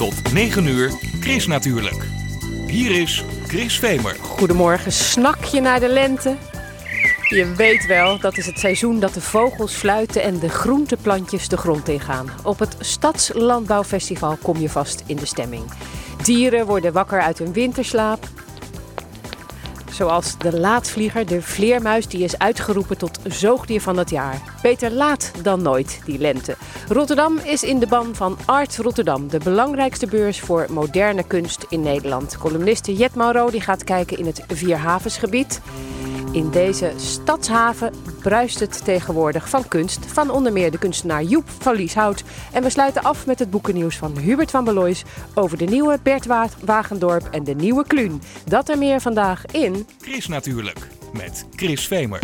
Tot 9 uur, Chris natuurlijk. Hier is Chris Vemer. Goedemorgen, snak je naar de lente? Je weet wel, dat is het seizoen dat de vogels fluiten en de groenteplantjes de grond ingaan. Op het Stadslandbouwfestival kom je vast in de stemming. Dieren worden wakker uit hun winterslaap. Zoals de laatvlieger, de vleermuis, die is uitgeroepen tot zoogdier van het jaar. Beter laat dan nooit, die lente. Rotterdam is in de ban van Art Rotterdam, de belangrijkste beurs voor moderne kunst in Nederland. Columniste Jet Mauro die gaat kijken in het Vierhavensgebied. In deze stadshaven bruist het tegenwoordig van kunst. Van onder meer de kunstenaar Joep van Lieshout. En we sluiten af met het boekennieuws van Hubert van Belois over de nieuwe Bert Wagendorp en de nieuwe Kluun. Dat er meer vandaag in... Chris natuurlijk, met Chris Vemer.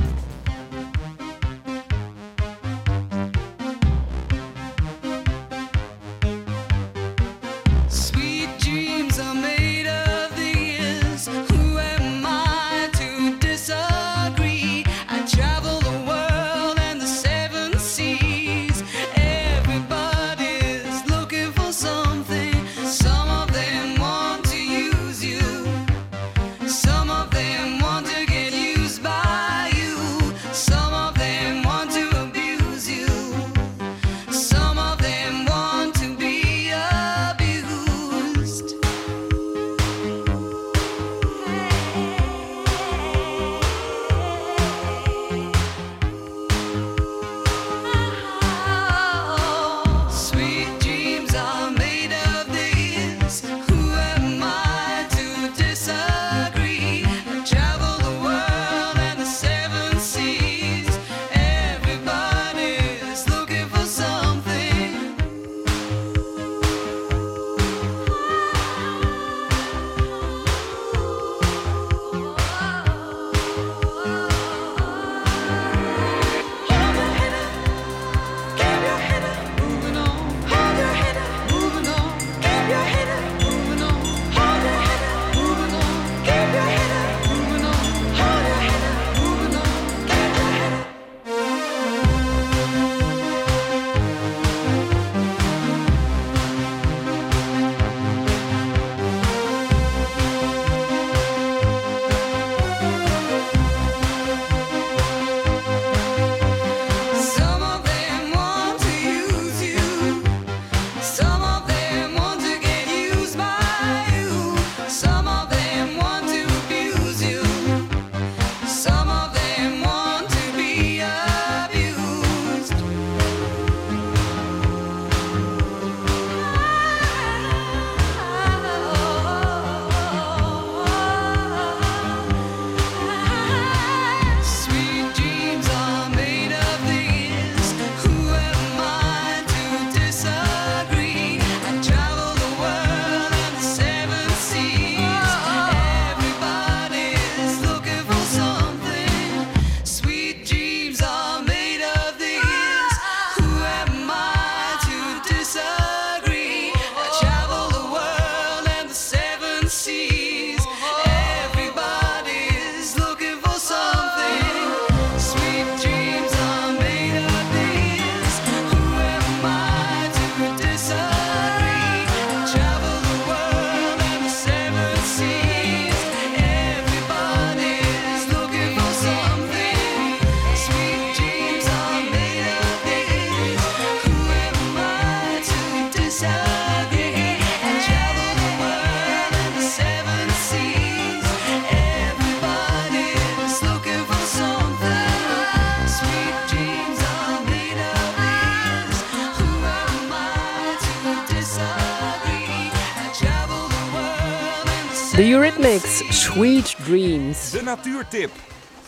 Eurythmics, Sweet Dreams. De natuurtip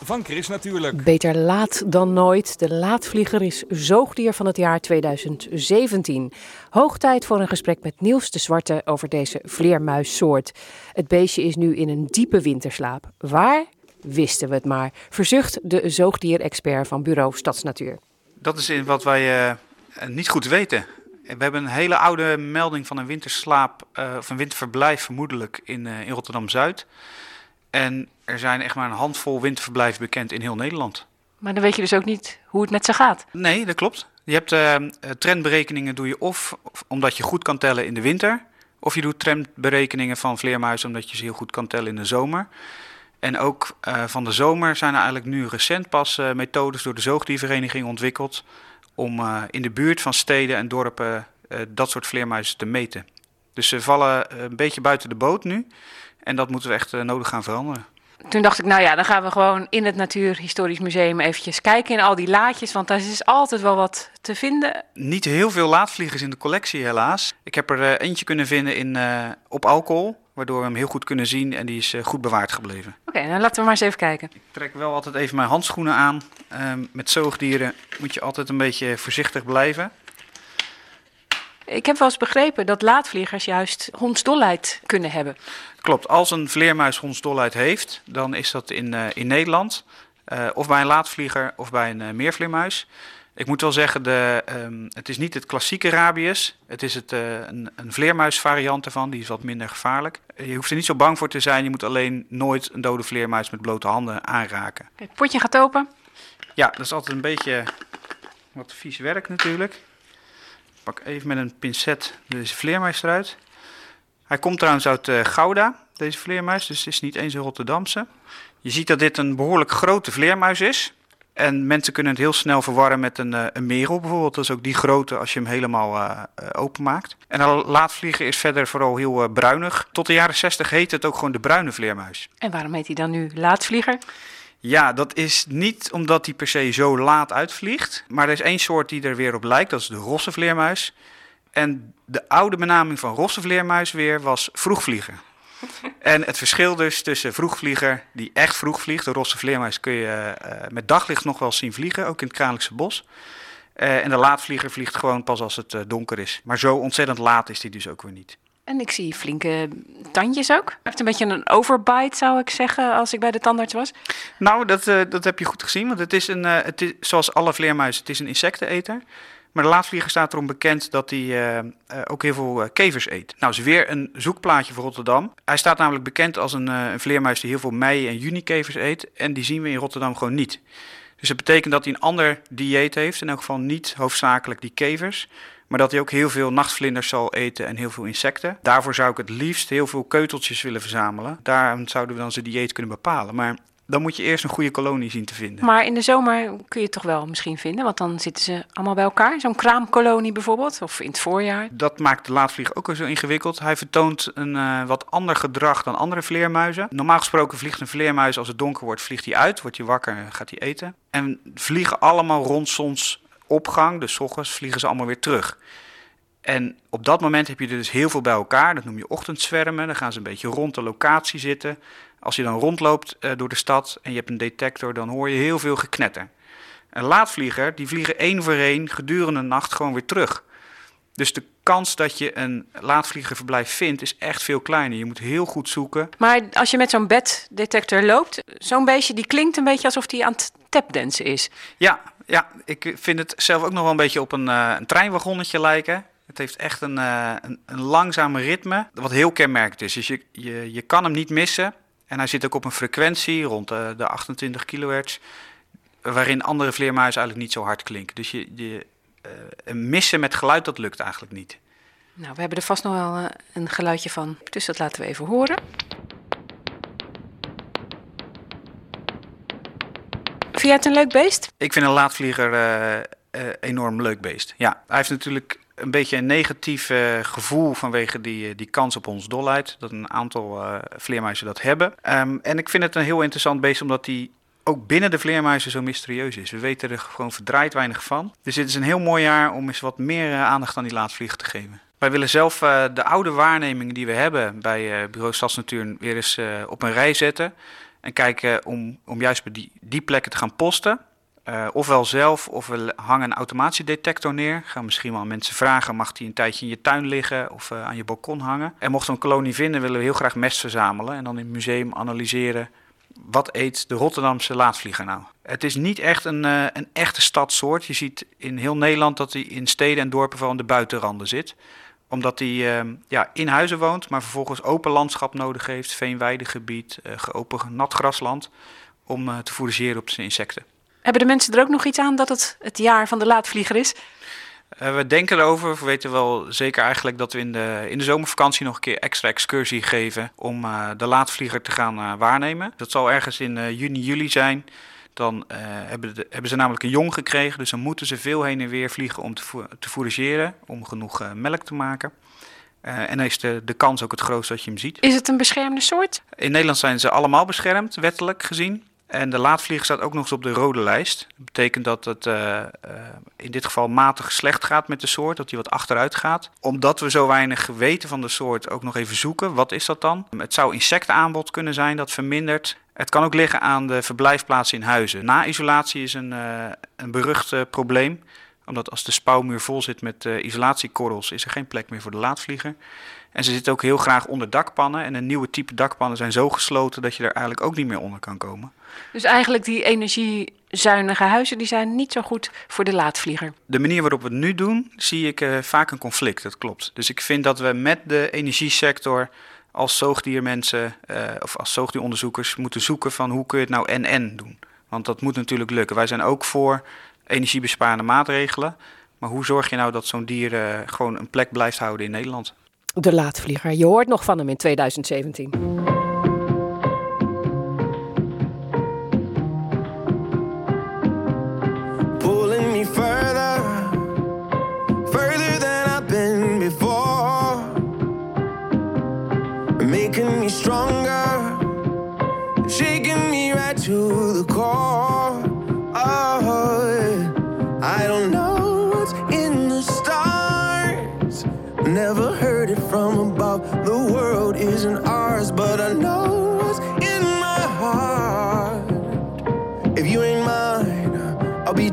van Chris natuurlijk. Beter laat dan nooit. De laatvlieger is zoogdier van het jaar 2017. Hoog tijd voor een gesprek met Niels de Zwarte over deze vleermuissoort. Het beestje is nu in een diepe winterslaap. Waar? Wisten we het maar. Verzucht de zoogdierexpert van bureau Stadsnatuur. Dat is in wat wij eh, niet goed weten. We hebben een hele oude melding van een winterslaap eh, of een winterverblijf vermoedelijk in, eh, in Rotterdam-Zuid. En er zijn echt maar een handvol winterverblijven bekend in heel Nederland. Maar dan weet je dus ook niet hoe het met ze gaat. Nee, dat klopt. Je hebt eh, trendberekeningen doe je of, of omdat je goed kan tellen in de winter. Of je doet trendberekeningen van vleermuizen omdat je ze heel goed kan tellen in de zomer. En ook van de zomer zijn er eigenlijk nu recent pas methodes door de zoogdiervereniging ontwikkeld om eh, in de buurt van steden en dorpen eh, dat soort vleermuizen te meten. Dus ze vallen eh, een beetje buiten de boot nu en dat moeten we echt nodig gaan veranderen. Toen dacht ik, nou ja, dan gaan we gewoon in het Natuurhistorisch Museum eventjes kijken in al die laadjes. Want daar is altijd wel wat te vinden. Niet heel veel laatvliegers in de collectie helaas. Ik heb er eentje kunnen vinden in, op alcohol, waardoor we hem heel goed kunnen zien en die is eh, goed bewaard gebleven. Oké, dan laten we maar eens even kijken. Ik trek wel altijd even mijn handschoenen aan. Ehm, met zoogdieren moet je altijd een beetje voorzichtig blijven. Ik heb wel eens begrepen dat laadvliegers juist hondsdolheid kunnen hebben. Klopt, als een vleermuis hondsdolheid heeft, dan is dat in, eh, in Nederland. eh, of bij een laadvlieger of bij een eh, meervleermuis. Ik moet wel zeggen, de, ehm, het is niet het klassieke rabies. Het is het, eh, een, een vleermuisvariant ervan, die is wat minder gevaarlijk. Je hoeft er niet zo bang voor te zijn. Je moet alleen nooit een dode vleermuis met blote handen aanraken. Het potje gaat open. Ja, dat is altijd een beetje wat vies werk natuurlijk. Ik pak even met een pincet deze vleermuis eruit. Hij komt trouwens uit eh, Gouda, deze vleermuis, dus het is niet eens een Rotterdamse. Je ziet dat dit een behoorlijk grote vleermuis is. En mensen kunnen het heel snel verwarren met een, eh, een merel bijvoorbeeld. Dat is ook die grootte als je hem helemaal eh, eh, openmaakt. En een laatvlieger is verder vooral heel bruinig. Tot de jaren 60 heette het ook gewoon de bruine vleermuis. En waarom heet hij dan nu laadvlieger? Ja, dat is niet omdat hij per se zo laat uitvliegt. Maar er is één soort die er weer op lijkt, dat is de rosse vleermuis. En de oude benaming van rosse vleermuis weer was vroegvlieger. En het verschil dus tussen vroegvlieger, die echt vroeg vliegt, de rosse vleermuis kun je eh, met daglicht nog wel zien vliegen, ook in het Kralingse bos. Eh, en de laatvlieger vliegt gewoon pas als het eh, donker is. Maar zo ontzettend laat is die dus ook weer niet. En ik zie flinke tandjes ook. Hij heeft een beetje een overbite, zou ik zeggen, als ik bij de tandarts was. Nou, dat, dat heb je goed gezien, want het is, een, het is zoals alle vleermuizen, het is een insecteneter. Maar de laatvlieger staat erom bekend dat hij eh, eh, ook heel veel eh, kevers eet. Nou, is weer een zoekplaatje voor Rotterdam. Hij staat namelijk bekend als een, vleermuis die heel veel mei- en junikevers eet. En die zien we in Rotterdam gewoon niet. Dus dat betekent dat hij een ander dieet heeft. In elk geval niet hoofdzakelijk die kevers. Maar dat hij ook heel veel nachtvlinders zal eten en heel veel insecten. Daarvoor zou ik het liefst heel veel keuteltjes willen verzamelen. Daar zouden we dan zijn dieet kunnen bepalen. Maar dan moet je eerst een goede kolonie zien te vinden. Maar in de zomer kun je het toch wel misschien vinden, want dan zitten ze allemaal bij elkaar. Zo'n kraamkolonie bijvoorbeeld, of in het voorjaar. Dat maakt de laatvlieg ook weer zo ingewikkeld. Hij vertoont een eh, wat ander gedrag dan andere vleermuizen. Normaal gesproken vliegt een vleermuis als het donker wordt, vliegt hij uit, wordt hij wakker en gaat hij eten. En vliegen allemaal rond zonsopgang, dus ochtends vliegen ze allemaal weer terug. En op dat moment heb je er dus heel veel bij elkaar. Dat noem je ochtendzwermen. Dan gaan ze een beetje rond de locatie zitten. Als je dan rondloopt eh, door de stad en je hebt een detector, dan hoor je heel veel geknetter. Een laatvlieger, die vliegen één voor één gedurende de nacht gewoon weer terug. Dus de kans dat je een laatvliegerverblijf vindt, is echt veel kleiner. Je moet heel goed zoeken. Maar als je met zo'n beddetector loopt, zo'n beestje die klinkt een beetje alsof die aan het tapdansen is. Ja, ja, ik vind het zelf ook nog wel een beetje op een, eh, een treinwagonnetje lijken. Het heeft echt een, een, een langzame ritme, wat heel kenmerkend is. Dus je, je, je kan hem niet missen. En hij zit ook op een frequentie rond eh, de 28 kilohertz, waarin andere vleermuizen eigenlijk niet zo hard klinken. Dus je, je eh, een missen met geluid, dat lukt eigenlijk niet. Nou, we hebben er vast nog wel eh, een geluidje van, dus dat laten we even horen. Vind jij het een leuk beest? Ik vind een laatvlieger eh, eh, enorm leuk beest. Ja, hij heeft natuurlijk een beetje een negatief gevoel vanwege die, eh, die kans op ons dolheid. Dat een aantal eh, vleermuizen dat hebben. Ehm, en ik vind het een heel interessant beest omdat hij ook binnen de vleermuizen zo mysterieus is. We weten er gewoon verdraaid weinig van. Dus dit is een heel mooi jaar om eens wat meer eh, aandacht aan die laatvlieger te geven. Wij willen zelf de oude waarnemingen die we hebben bij Bureau Stadsnatuur weer eens op een rij zetten. En kijken om, om juist bij die, die plekken te gaan posten. Eh, ofwel zelf, of we hangen een automatiedetector neer. Gaan misschien wel mensen vragen, mag die een tijdje in je tuin liggen of eh, aan je balkon hangen. En mochten we een kolonie vinden, willen we heel graag mest verzamelen. En dan in het museum analyseren, wat eet de Rotterdamse laatvlieger nou? Het is niet echt een, eh, een echte stadsoort. Je ziet in heel Nederland dat hij in steden en dorpen vooral de buitenranden zit omdat hij eh, ja, in huizen woont, maar vervolgens open landschap nodig heeft, veenweidegebied, eh geopen nat grasland, om eh, te fourageren op zijn insecten. Hebben de mensen er ook nog iets aan dat het het jaar van de laadvlieger is? Eh, we denken erover. We weten wel zeker eigenlijk dat we in de, in de zomervakantie nog een keer extra excursie geven om eh, de laadvlieger te gaan eh, waarnemen. Dat zal ergens in juni, juli zijn. Dan hebben, de- hebben ze namelijk een jong gekregen, dus dan moeten ze veel heen en weer vliegen om te, vo- te fourageren, om genoeg melk te maken. En dan is de, de kans ook het grootst dat je hem ziet. Is het een beschermde soort? In Nederland zijn ze allemaal beschermd, wettelijk gezien. En de laadvlieger staat ook nog eens op de rode lijst. Dat betekent dat het eh, eh, in dit geval matig slecht gaat met de soort, dat hij wat achteruit gaat. Omdat we zo weinig weten van de soort, ook nog even zoeken. Wat is dat dan? Het zou insectenaanbod kunnen zijn dat vermindert. Het kan ook liggen aan de verblijfplaatsen in huizen. Na-isolatie is een, eh, een berucht probleem. Omdat als de spouwmuur vol zit met isolatiekorrels, is er geen plek meer voor de laadvlieger. En ze zitten ook heel graag onder dakpannen. En een nieuwe type dakpannen zijn zo gesloten dat je er eigenlijk ook niet meer onder kan komen. Dus eigenlijk die energiezuinige huizen die zijn niet zo goed voor de laadvlieger. De manier waarop we het nu doen, zie ik eh, vaak een conflict. Dat klopt. Dus ik vind dat we met de energiesector als zoogdiermensen eh, of als zoogdieronderzoekers moeten zoeken van hoe kun je het nou en-en doen. Want dat moet natuurlijk lukken. Wij zijn ook voor energiebesparende maatregelen. Maar hoe zorg je nou dat zo'n dier eh, gewoon een plek blijft houden in Nederland? De laadvlieger. Je hoort nog van hem in 2017. pulling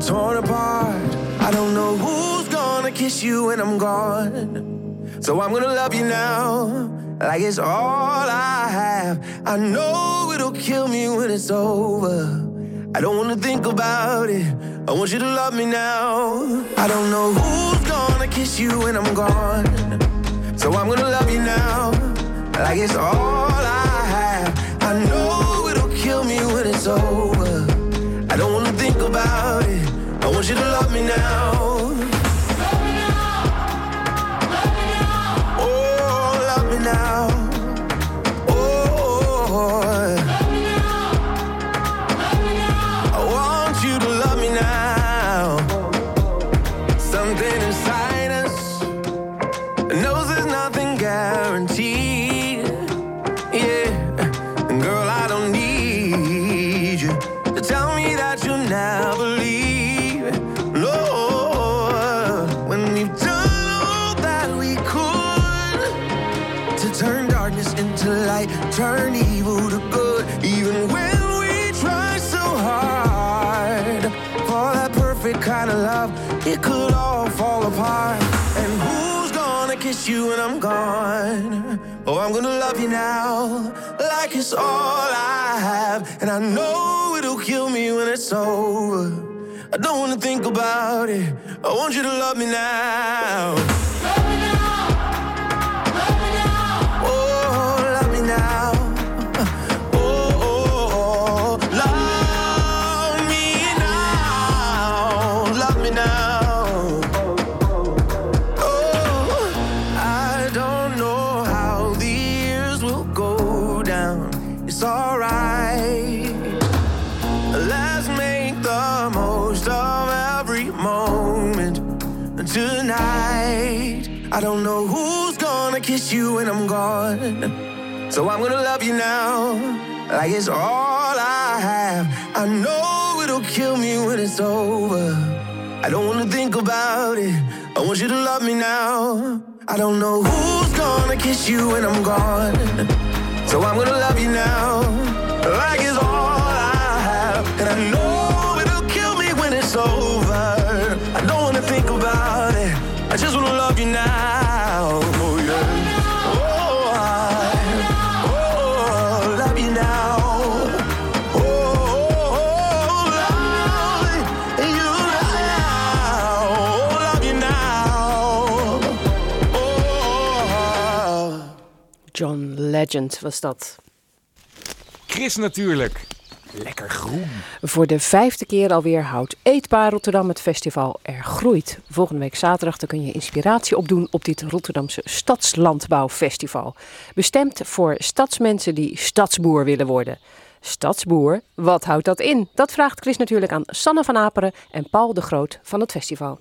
torn apart. I don't know who's gonna kiss you when I'm gone. So I'm gonna love you now, like it's all I have. I know it'll kill me when it's over. I don't wanna think about it. I want you to love me now. I don't know who's gonna kiss you when I'm gone. So I'm gonna love you now, like it's all I have. I know it'll kill me when it's over. I don't wanna think about it. I want you to love me now. Like it's all I have. And I know it'll kill me when it's over. I don't wanna think about it. I want you to love me now. When So I'm gonna love you now, like it's all I have. I know it'll kill me when it's over. I don't wanna think about it. I want you to love me now. I don't know who's gonna kiss you when I'm gone. So I'm gonna love you now, like it's all I have. And I know it'll kill me when it's over. Legend was dat. Chris natuurlijk. Lekker groen. Voor de vijfde keer alweer houdt Eetbaar Rotterdam het festival Er Groeit. Volgende week zaterdag dan kun je inspiratie opdoen op dit Rotterdamse Stadslandbouwfestival. Bestemd voor stadsmensen die stadsboer willen worden. Stadsboer, wat houdt dat in? Dat vraagt Chris natuurlijk aan Sanne van Aperen en Paul de Groot van het festival.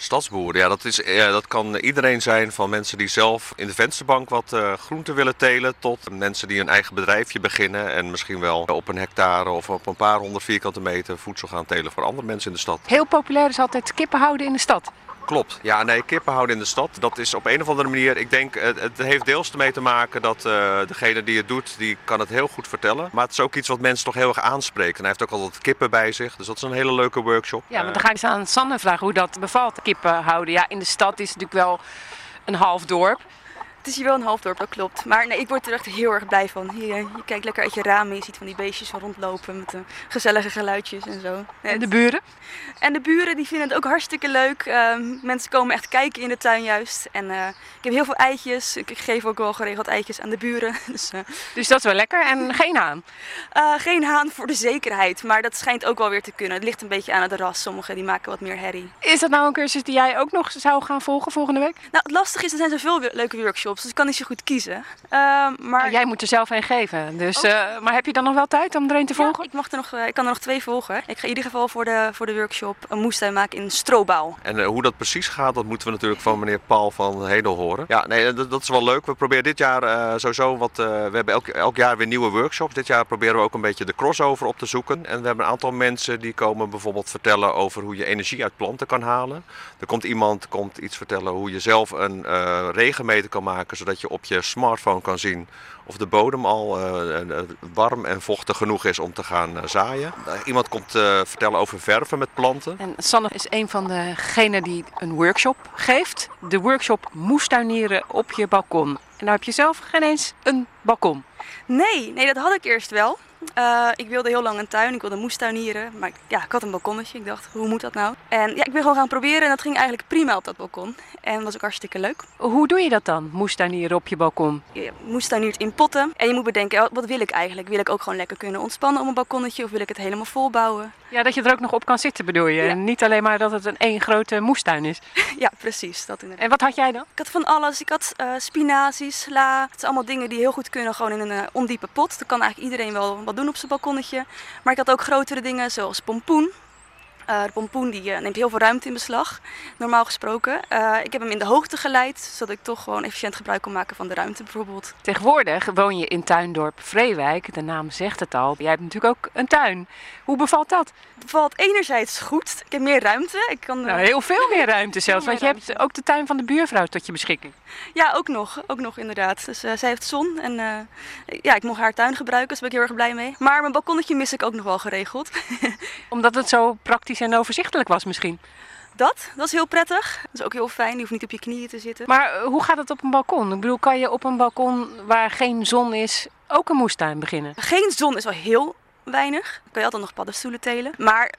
Stadsboer, ja, dat, is, eh, dat kan iedereen zijn van mensen die zelf in de vensterbank wat eh, groente willen telen, tot mensen die een eigen bedrijfje beginnen en misschien wel op een hectare of op een paar honderd vierkante meter voedsel gaan telen voor andere mensen in de stad. Heel populair is altijd kippen houden in de stad. Klopt. Ja, nee, kippen houden in de stad. Dat is op een of andere manier, ik denk, het, het heeft deels ermee te maken dat eh, degene die het doet, die kan het heel goed vertellen. Maar het is ook iets wat mensen toch heel erg aanspreekt. En hij heeft ook altijd kippen bij zich, dus dat is een hele leuke workshop. Ja, maar dan ga ik aan Sanne vragen hoe dat bevalt, kippen houden. Ja, in de stad is het natuurlijk wel een half dorp. Het is hier wel een halfdorp, dat klopt. Maar nee, ik word er echt heel erg blij van. Hier, je kijkt lekker uit je ramen, je ziet van die beestjes rondlopen met de gezellige geluidjes en zo. En de buren? En de buren die vinden het ook hartstikke leuk. Ehm, mensen komen echt kijken in de tuin juist. En eh, ik heb heel veel eitjes. Ik geef ook wel geregeld eitjes aan de buren. Dus, eh, Dus dat is wel lekker. En geen haan. eh, geen haan voor de zekerheid, maar dat schijnt ook wel weer te kunnen. Het ligt een beetje aan het ras. Sommigen die maken wat meer herrie. Is dat nou een cursus die jij ook nog zou gaan volgen volgende week? Nou, het lastige is, er zijn zoveel leuke workshops, dus ik kan niet zo goed kiezen. Ehm, maar Jij moet er zelf een geven. Dus, eh, maar heb je dan nog wel tijd om er een te Ja, volgen? ik, mag er nog, eh, ik kan er nog twee volgen. Ik ga in ieder geval voor de, voor de workshop een moestuin maken in strobouw. En eh, hoe dat precies gaat, dat moeten we natuurlijk van meneer Paul van Hedel horen. Ja, nee, dat, dat is wel leuk. We proberen dit jaar eh, sowieso wat. eh, we hebben elk, elk jaar weer nieuwe workshops. Dit jaar proberen we ook een beetje de crossover op te zoeken. En we hebben een aantal mensen die komen bijvoorbeeld vertellen over hoe je energie uit planten kan halen. Er komt iemand komt iets vertellen hoe je zelf een eh, regenmeter kan maken, zodat je op je smartphone kan zien of de bodem al eh, eh, warm en vochtig genoeg is om te gaan eh, zaaien. Iemand komt eh, vertellen over verven met planten. En Sanne is een van degenen die een workshop geeft. De workshop moestuinieren op je balkon. En nou heb je zelf geen eens een balkon. Nee, nee, dat had ik eerst wel. Eh, ik wilde heel lang een tuin, ik wilde moestuinieren. Maar ik- ja, ik had een balkonnetje. Ik dacht, hoe moet dat nou? En ja, ik ben gewoon gaan proberen en dat ging eigenlijk prima op dat balkon. En dat was ook hartstikke leuk. Hoe doe je dat dan, moestuinieren op je balkon? Je moestuiniert in potten. En je moet bedenken, wat- wil ik eigenlijk? Wil ik ook gewoon lekker kunnen ontspannen op een balkonnetje? Of wil ik het helemaal vol bouwen? Ja, dat je er ook nog op kan zitten bedoel je. Ja. En niet alleen maar dat het een één grote moestuin is. ja, precies. Dat inderdaad. En wat had jij dan? Ik had van alles. Ik had eh spinazie, sla. Het zijn allemaal dingen die heel goed kunnen gewoon in een eh, ondiepe pot. Dat kan eigenlijk iedereen wel wat doen op zijn balkonnetje. Maar ik had ook grotere dingen zoals pompoen. Eh, de pompoen die, eh, neemt heel veel ruimte in beslag, normaal gesproken. Eh, ik heb hem in de hoogte geleid, zodat ik toch gewoon efficiënt gebruik kon maken van de ruimte bijvoorbeeld. Tegenwoordig woon je in tuindorp Vreewijk. De naam zegt het al. Jij hebt natuurlijk ook een tuin. Hoe bevalt dat? Het bevalt enerzijds goed. Ik heb meer ruimte. Ik kan, Nou, heel veel meer ruimte zelfs. Want je hebt ook de tuin van de buurvrouw tot je beschikking. Ja, ook nog. Ook nog inderdaad. Dus zij heeft zon en ja, ik mocht haar tuin gebruiken, dus daar ben ik heel erg blij mee. Maar mijn balkonnetje mis ik ook nog wel geregeld. Omdat het zo praktisch en overzichtelijk was misschien. Dat, dat is heel prettig. Dat is ook heel fijn. Je hoeft niet op je knieën te zitten. Maar eh, hoe gaat het op een balkon? Ik bedoel, kan je op een balkon waar geen zon is ook een moestuin beginnen? Geen zon is wel heel weinig. Dan kan je altijd nog paddenstoelen telen. Maar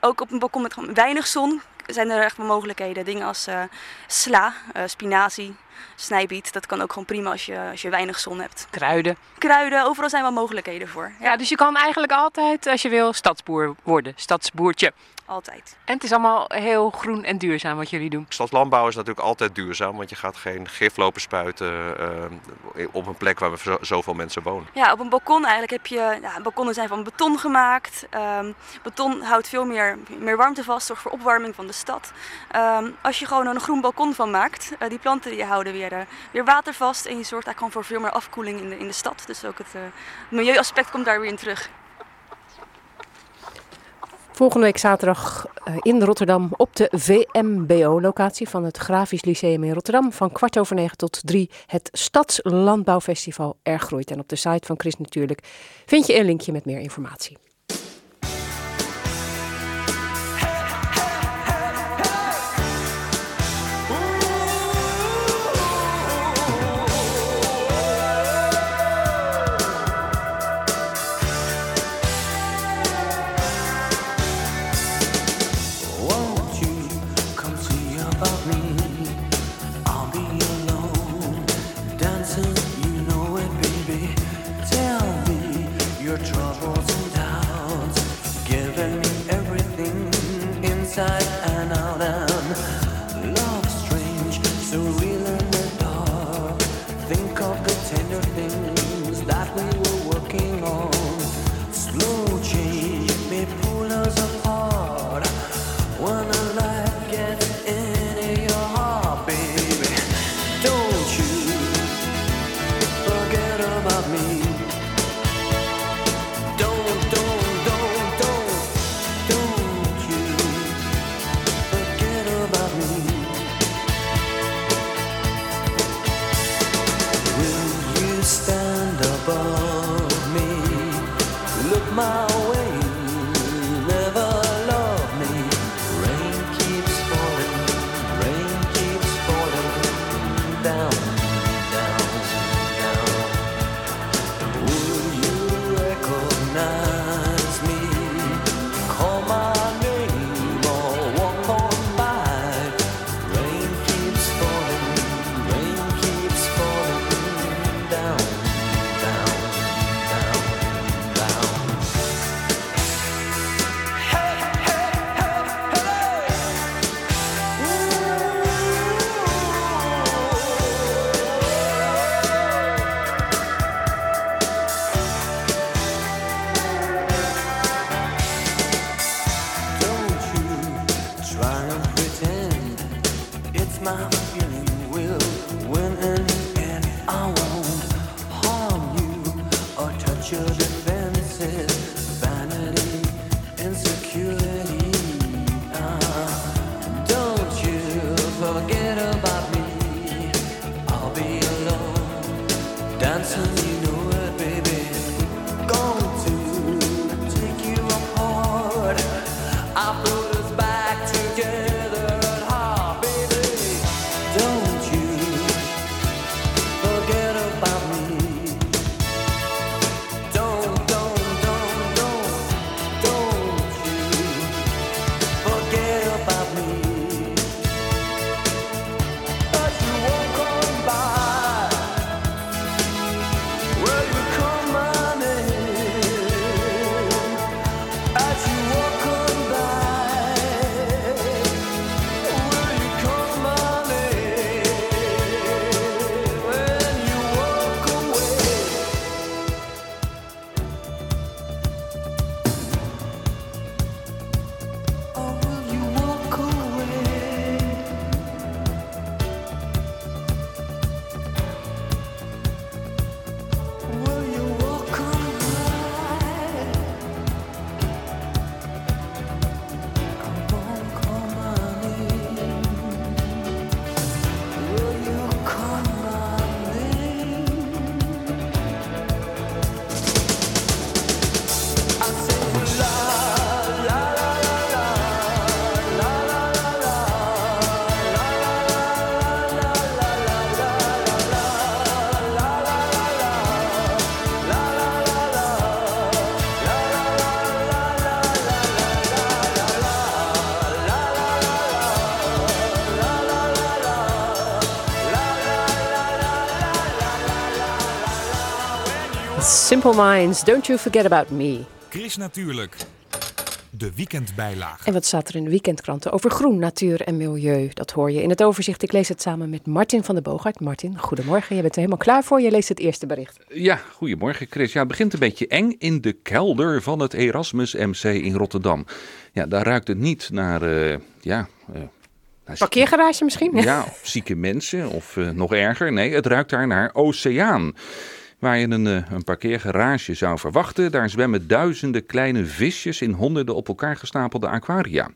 ook op een balkon met gewoon weinig zon zijn er echt wel mogelijkheden. Dingen als eh, sla, eh, spinazie, snijbiet. Dat kan ook gewoon prima als je, als je weinig zon hebt. Kruiden. Kruiden, overal zijn wel mogelijkheden voor. Ja, Ja, dus je kan eigenlijk altijd, als je wil, stadsboer worden. Stadsboertje. altijd. En het is allemaal heel groen en duurzaam wat jullie doen. Stadslandbouw is natuurlijk altijd duurzaam, want je gaat geen gif lopen spuiten eh, op een plek waar we zo- zoveel mensen wonen. Ja, op een balkon eigenlijk heb je... Ja, balkonnen zijn van beton gemaakt. Ehm, beton houdt veel meer, meer warmte vast, zorgt voor opwarming van de stad. Ehm, als je gewoon een groen balkon van maakt, eh, die planten die houden weer, eh, weer watervast. En je zorgt eigenlijk gewoon voor veel meer afkoeling in de, in de stad. Dus ook het eh, milieuaspect komt daar weer in terug. Volgende week zaterdag eh, in Rotterdam op de VMBO-locatie van het Grafisch Lyceum in Rotterdam. Van kwart over negen tot drie het Stadslandbouwfestival Er Groeit. En op de site van Chris natuurlijk vind je een linkje met meer informatie. time Simple Minds, Don't You Forget About Me. Chris Natuurlijk. De weekendbijlage. En wat staat er in de weekendkranten over groen, natuur en milieu? Dat hoor je in het overzicht. Ik lees het samen met Martin van der Boogaard. Martin, goedemorgen. Je bent er helemaal klaar voor. Je leest het eerste bericht. Ja, goedemorgen Chris. Ja, het begint een beetje eng in de kelder van het Erasmus MC in Rotterdam. Ja, daar ruikt het niet naar, eh, ja... eh, Parkeergarage misschien? Ja, of zieke mensen of eh, nog erger. Nee, het ruikt daar naar oceaan. Waar je een, eh, een parkeergarage zou verwachten, daar zwemmen duizenden kleine visjes in honderden op elkaar gestapelde aquaria.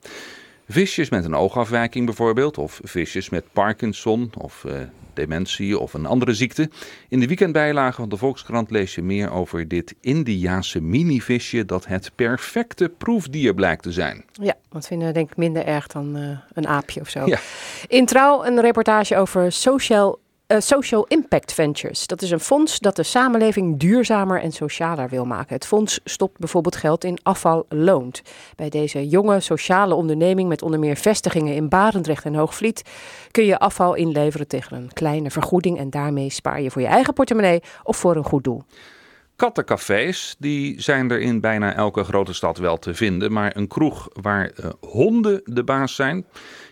Visjes met een oogafwijking bijvoorbeeld, of visjes met Parkinson of eh, dementie of een andere ziekte. In de weekendbijlage van de Volkskrant lees je meer over dit Indiaanse minivisje dat het perfecte proefdier blijkt te zijn. Ja, wat vinden we denk ik minder erg dan eh, een aapje of zo. Ja. In Trouw een reportage over social, eh, social Impact Ventures. Dat is een fonds dat de samenleving duurzamer en socialer wil maken. Het fonds stopt bijvoorbeeld geld in afval loont. Bij deze jonge sociale onderneming met onder meer vestigingen in Barendrecht en Hoogvliet kun je afval inleveren tegen een kleine vergoeding en daarmee spaar je voor je eigen portemonnee of voor een goed doel. kattencafés, die zijn er in bijna elke grote stad wel te vinden. Maar een kroeg waar eh, honden de baas zijn.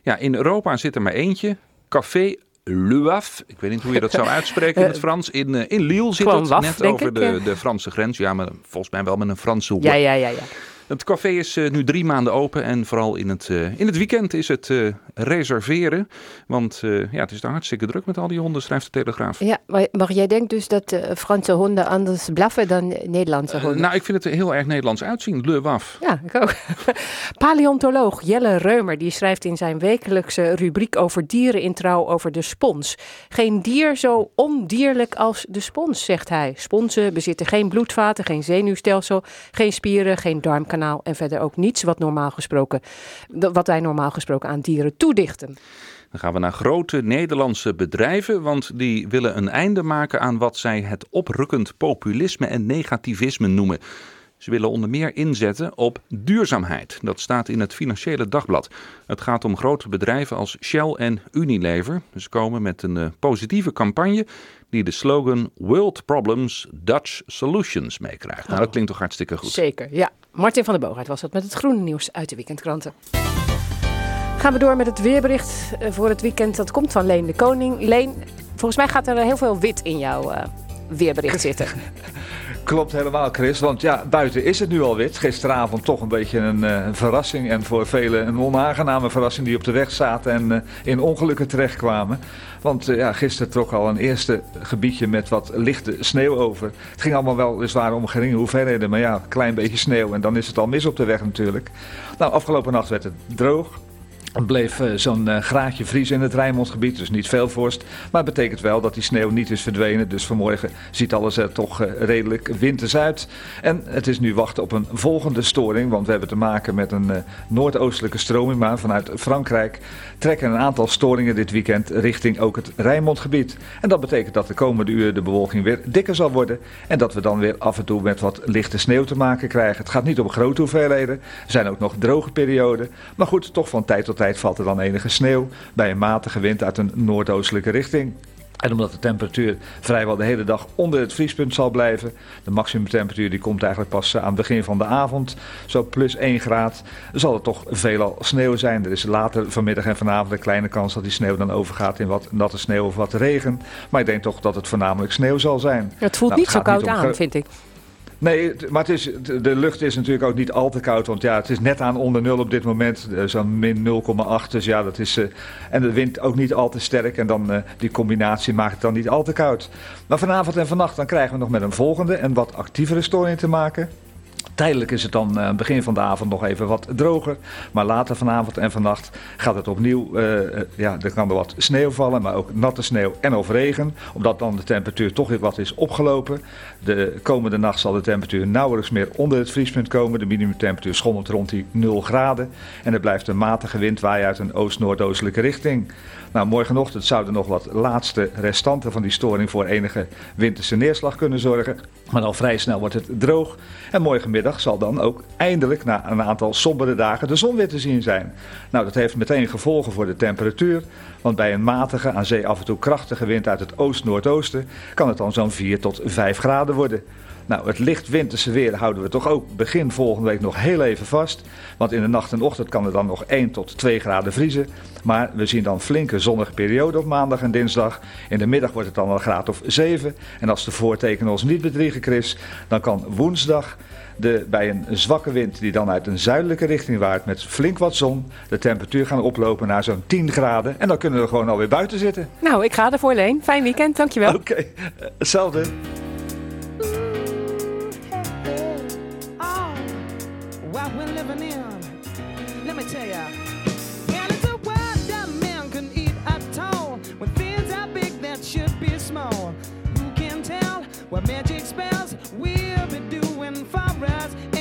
Ja, in Europa zit er maar eentje. Café Le Waf. Ik weet niet hoe je dat zou uitspreken in het Frans. In, eh, in Lille zit Gewoon het, Waf, net over ik, de, ja. de Franse grens. Ja, maar volgens mij wel met een Franse Ja, W. ja, ja, ja. Het café is eh, nu drie maanden open en vooral in het, eh, in het weekend is het eh, reserveren. Want ja, het is daar hartstikke druk met al die honden, schrijft de Telegraaf. Ja, maar, jij denkt dus dat Franse honden anders blaffen dan Nederlandse honden? nou, ik vind het heel erg Nederlands uitzien. Le Waf. Ja, ik ook. Paleontoloog Jelle Reumer die schrijft in zijn wekelijkse rubriek over dieren in trouw over de spons. Geen dier zo ondierlijk als de spons, zegt hij. Sponsen bezitten geen bloedvaten, geen zenuwstelsel, geen spieren, geen darmkanaal en verder ook niets wat, normaal gesproken, wat wij normaal gesproken aan dieren toedichten. Dan gaan we naar grote Nederlandse bedrijven, want die willen een einde maken aan wat zij het oprukkend populisme en negativisme noemen. Ze willen onder meer inzetten op duurzaamheid. Dat staat in het Financiële Dagblad. Het gaat om grote bedrijven als Shell en Unilever. Ze komen met een eh, positieve campagne die de slogan World Problems, Dutch Solutions meekrijgt. Nou, dat klinkt toch hartstikke goed. Zeker, ja. Martin van der Boogaard was dat met het groene nieuws uit de weekendkranten. Gaan we door met het weerbericht eh, voor het weekend. Dat komt van Leen de Koning. Leen, volgens mij gaat er heel veel wit in jouw eh, weerbericht zitten. Klopt helemaal, Chris. Want ja, buiten is het nu al wit. Gisteravond toch een beetje een, eh, verrassing. En voor velen een onaangename verrassing die op de weg zaten en in ongelukken terechtkwamen. Want eh, ja, gisteren trok al een eerste gebiedje met wat lichte sneeuw over. Het ging allemaal wel weliswaar om geringe hoeveelheden. Maar ja, een klein beetje sneeuw en dan is het al mis op de weg natuurlijk. Nou, afgelopen nacht werd het droog. Bleef eh, zo'n eh, graadje vriezen in het Rijnmondgebied, dus niet veel vorst. Maar het betekent wel dat die sneeuw niet is verdwenen. Dus vanmorgen ziet alles er toch eh, redelijk winters uit. En het is nu wachten op een volgende storing, want we hebben te maken met een noordoostelijke stroming. Maar vanuit Frankrijk trekken een aantal storingen dit weekend richting ook het Rijnmondgebied. En dat betekent dat de komende uren de bewolking weer dikker zal worden. En dat we dan weer af en toe met wat lichte sneeuw te maken krijgen. Het gaat niet om grote hoeveelheden. Er zijn ook nog droge perioden. Maar goed, toch van tijd tot tijd valt er dan enige sneeuw bij een matige wind uit een noordoostelijke richting. En omdat de temperatuur vrijwel de hele dag onder het vriespunt zal blijven, de maximumtemperatuur die komt eigenlijk pas eh, aan het begin van de avond, zo plus 1 graad, zal het toch veelal sneeuw zijn. Er is later vanmiddag en vanavond een kleine kans dat die sneeuw dan overgaat in wat natte sneeuw of wat regen. Maar ik denk toch dat het voornamelijk sneeuw zal zijn. Het voelt Nou, niet zo niet koud aan, vind ik. Nee, maar het is, de lucht is natuurlijk ook niet al te koud. Want ja, het is net aan onder nul op dit moment. eh, Zo'n min 0,8. Dus ja, dat is. eh, en de wind ook niet al te sterk. En dan eh, die combinatie maakt het dan niet al te koud. Maar vanavond en vannacht dan krijgen we nog met een volgende en wat actievere storing te maken. Tijdelijk is het dan eh, begin van de avond nog even wat droger. Maar later vanavond en vannacht gaat het opnieuw. eh, eh, ja, er kan er wat sneeuw vallen, maar ook natte sneeuw en of regen. Omdat dan de temperatuur toch weer wat is opgelopen. De komende nacht zal de temperatuur nauwelijks meer onder het vriespunt komen. De minimumtemperatuur schommelt rond die 0 graden. En er blijft een matige wind waaien uit een oost-noordoostelijke richting. Nou, morgenochtend zouden nog wat laatste restanten van die storing voor enige winterse neerslag kunnen zorgen. Maar al vrij snel wordt het droog. En morgenmiddag zal dan ook eindelijk na een aantal sombere dagen de zon weer te zien zijn. Nou, dat heeft meteen gevolgen voor de temperatuur. Want bij een matige, aan zee af en toe krachtige wind uit het oost-noordoosten kan het dan zo'n 4 tot 5 graden worden. Nou, het licht winterse weer houden we toch ook begin volgende week nog heel even vast. Want in de nacht en ochtend kan er dan nog 1 tot 2 graden vriezen. Maar we zien dan flinke zonnige periode op maandag en dinsdag. In de middag wordt het dan een graad of 7. En als de voortekenen ons niet bedriegen, Chris, dan kan woensdag de, bij een zwakke wind die dan uit een zuidelijke richting waait met flink wat zon, de temperatuur gaan oplopen naar zo'n 10 graden. En dan kunnen we gewoon alweer buiten zitten. Nou, ik ga ervoor, Leen. Fijn weekend, dankjewel. Oké, eh, hetzelfde. What we're living in. Let me tell ya. And it's a world that man can eat at all. When things are big that should be small. Who can tell what magic spells we'll be doing for us?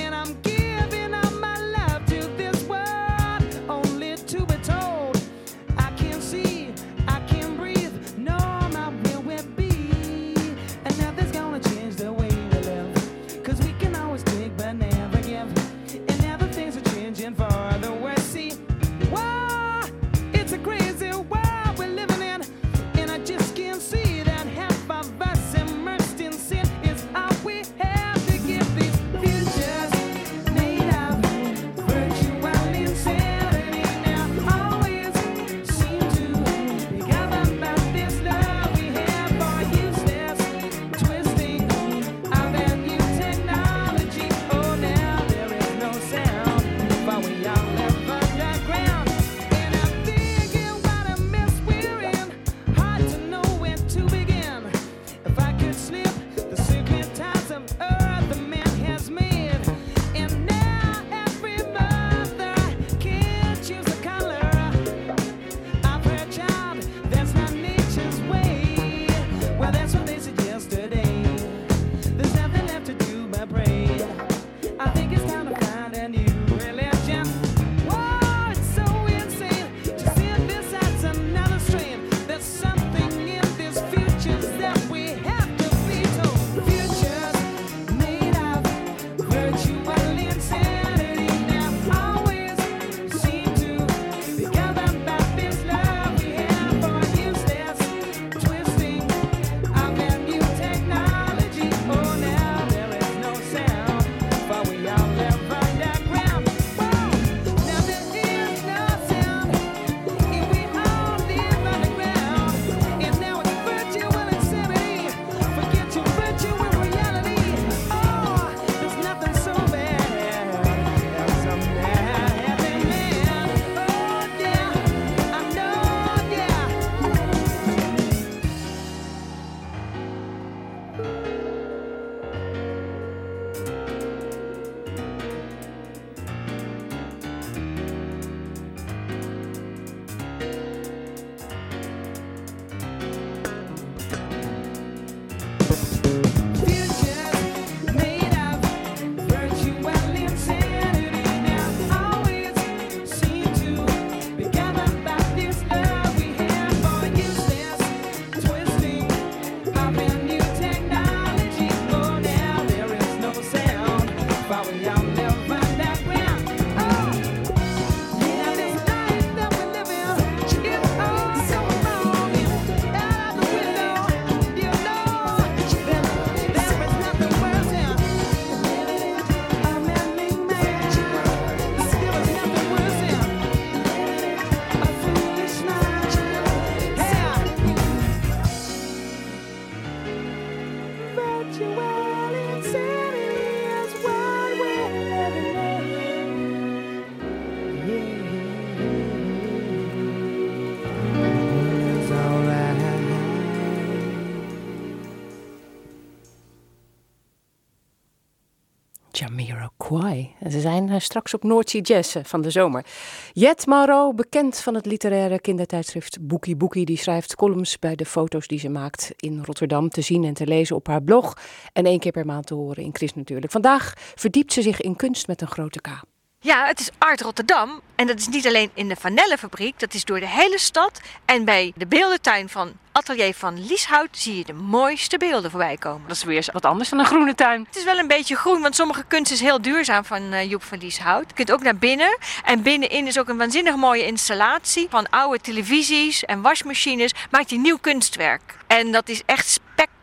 Straks op Noordzee Jazz eh, van de zomer. Jet Maro, bekend van het literaire kindertijdschrift Boekie Boekie, die schrijft columns bij de foto's die ze maakt in Rotterdam te zien en te lezen op haar blog. En één keer per maand te horen in Chris natuurlijk. Vandaag verdiept ze zich in kunst met een grote K. Ja, het is Art Rotterdam. En dat is niet alleen in de Vanellenfabriek, dat is door de hele stad. En bij de beeldentuin van Atelier van Lieshout zie je de mooiste beelden voorbij komen. Dat is weer wat anders dan een groene tuin. Het is wel een beetje groen, want sommige kunst is heel duurzaam van eh, Joep van Lieshout. Je kunt ook naar binnen. En binnenin is ook een waanzinnig mooie installatie van oude televisies en wasmachines. Maakt hij nieuw kunstwerk. En dat is echt spectaculair.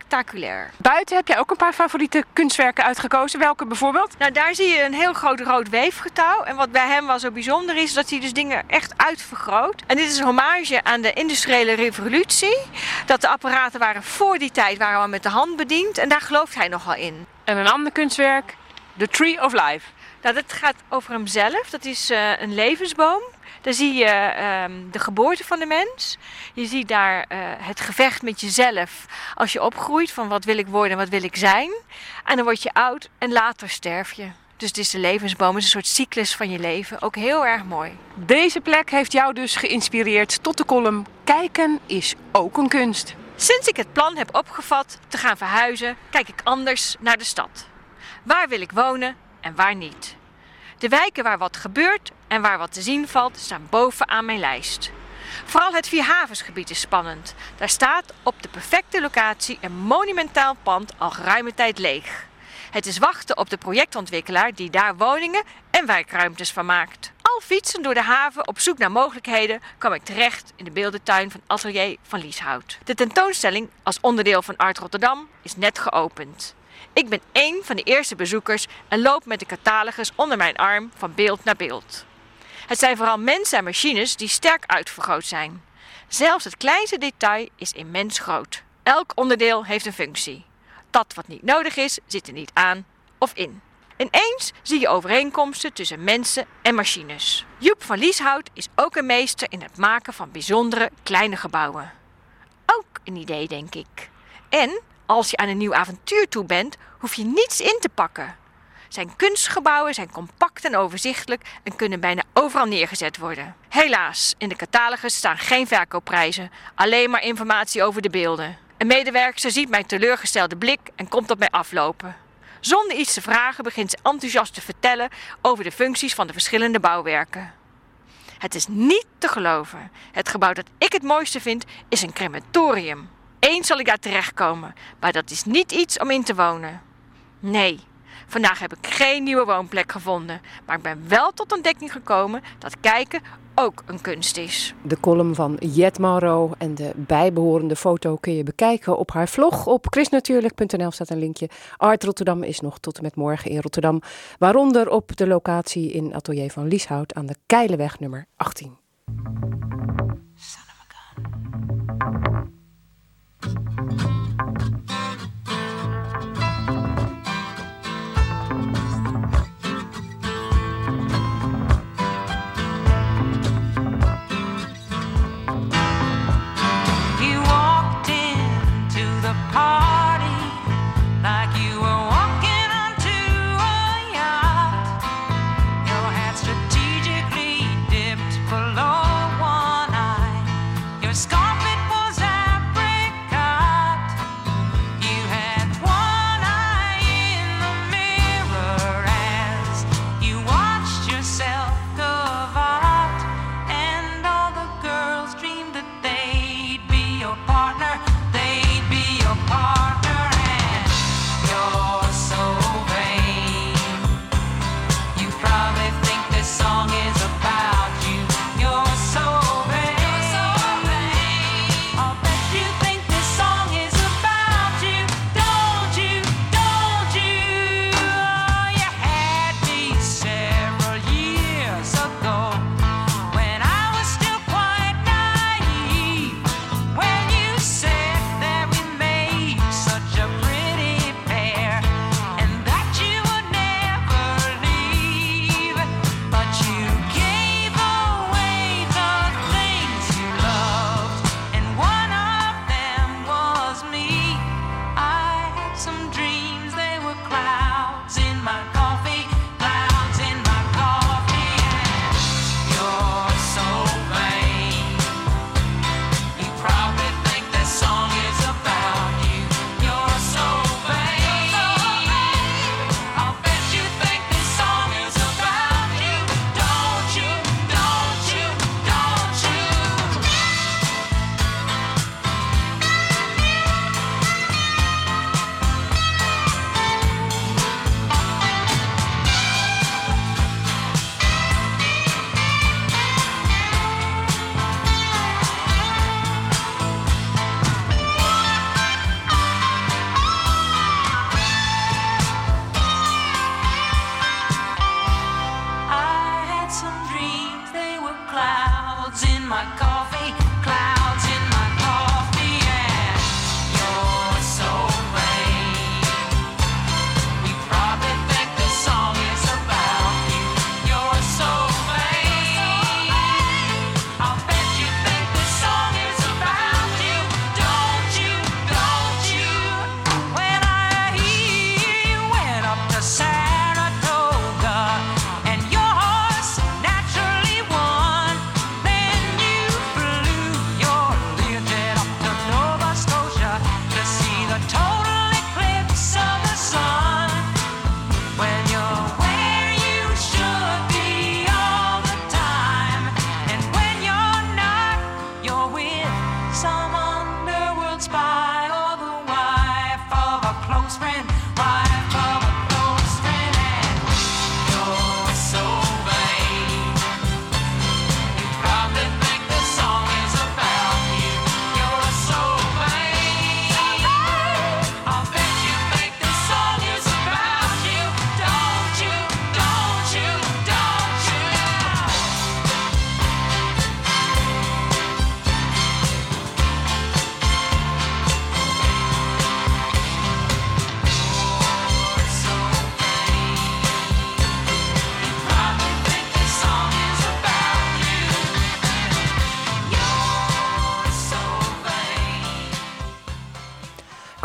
Buiten heb jij ook een paar favoriete kunstwerken uitgekozen. Welke bijvoorbeeld? Nou, daar zie je een heel groot rood weefgetouw. En wat bij hem wel zo bijzonder is, dat hij dus dingen echt uitvergroot. En dit is een hommage aan de industriële revolutie. Dat de apparaten waren voor die tijd waren we met de hand bediend. En daar gelooft hij nogal in. En een ander kunstwerk, The Tree of Life. Nou, dat gaat over hemzelf. Dat is eh, een levensboom. Daar zie je ehm, de geboorte van de mens. Je ziet daar eh, het gevecht met jezelf als je opgroeit. Van wat wil ik worden en wat wil ik zijn. En dan word je oud en later sterf je. Dus het is de levensboom. Het is een soort cyclus van je leven. Ook heel erg mooi. Deze plek heeft jou dus geïnspireerd tot de column Kijken is ook een kunst. Sinds ik het plan heb opgevat te gaan verhuizen, kijk ik anders naar de stad. Waar wil ik wonen en waar niet? De wijken waar wat gebeurt en waar wat te zien valt, staan bovenaan mijn lijst. Vooral het Vierhavensgebied is spannend. Daar staat op de perfecte locatie een monumentaal pand al geruime tijd leeg. Het is wachten op de projectontwikkelaar die daar woningen en wijkruimtes van maakt. Al fietsen door de haven op zoek naar mogelijkheden kwam ik terecht in de beeldentuin van Atelier van Lieshout. De tentoonstelling als onderdeel van Art Rotterdam is net geopend. Ik ben één van de eerste bezoekers en loop met de catalogus onder mijn arm van beeld naar beeld. Het zijn vooral mensen en machines die sterk uitvergroot zijn. Zelfs het kleinste detail is immens groot. Elk onderdeel heeft een functie. Dat wat niet nodig is, zit er niet aan of in. Ineens zie je overeenkomsten tussen mensen en machines. Joep van Lieshout is ook een meester in het maken van bijzondere kleine gebouwen. Ook een idee, denk ik. En als je aan een nieuw avontuur toe bent, hoef je niets in te pakken. Zijn kunstgebouwen zijn compact en overzichtelijk en kunnen bijna overal neergezet worden. Helaas, in de catalogus staan geen verkoopprijzen, alleen maar informatie over de beelden. Een medewerker ziet mijn teleurgestelde blik en komt op mij aflopen. Zonder iets te vragen begint ze enthousiast te vertellen over de functies van de verschillende bouwwerken. Het is niet te geloven. Het gebouw dat ik het mooiste vind is een crematorium. Eens zal ik daar terechtkomen, maar dat is niet iets om in te wonen. Nee, vandaag heb ik geen nieuwe woonplek gevonden, maar ik ben wel tot ontdekking gekomen dat kijken ook een kunst is. De column van Jet Maro en de bijbehorende foto kun je bekijken op haar vlog. Op chrisnatuurlijk.nl staat een linkje. Art Rotterdam is nog tot en met morgen in Rotterdam. Waaronder op de locatie in Atelier van Lieshout aan de Keilenweg nummer 18.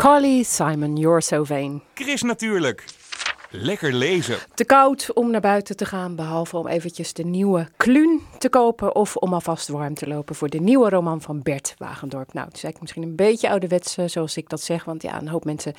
Carly Simon, You're So Vain. Chris natuurlijk. Lekker lezen. Te koud om naar buiten te gaan, behalve om eventjes de nieuwe Kluun te kopen of om alvast warm te lopen voor de nieuwe roman van Bert Wagendorp. Nou, het is eigenlijk misschien een beetje ouderwets zoals ik dat zeg, want ja, een hoop mensen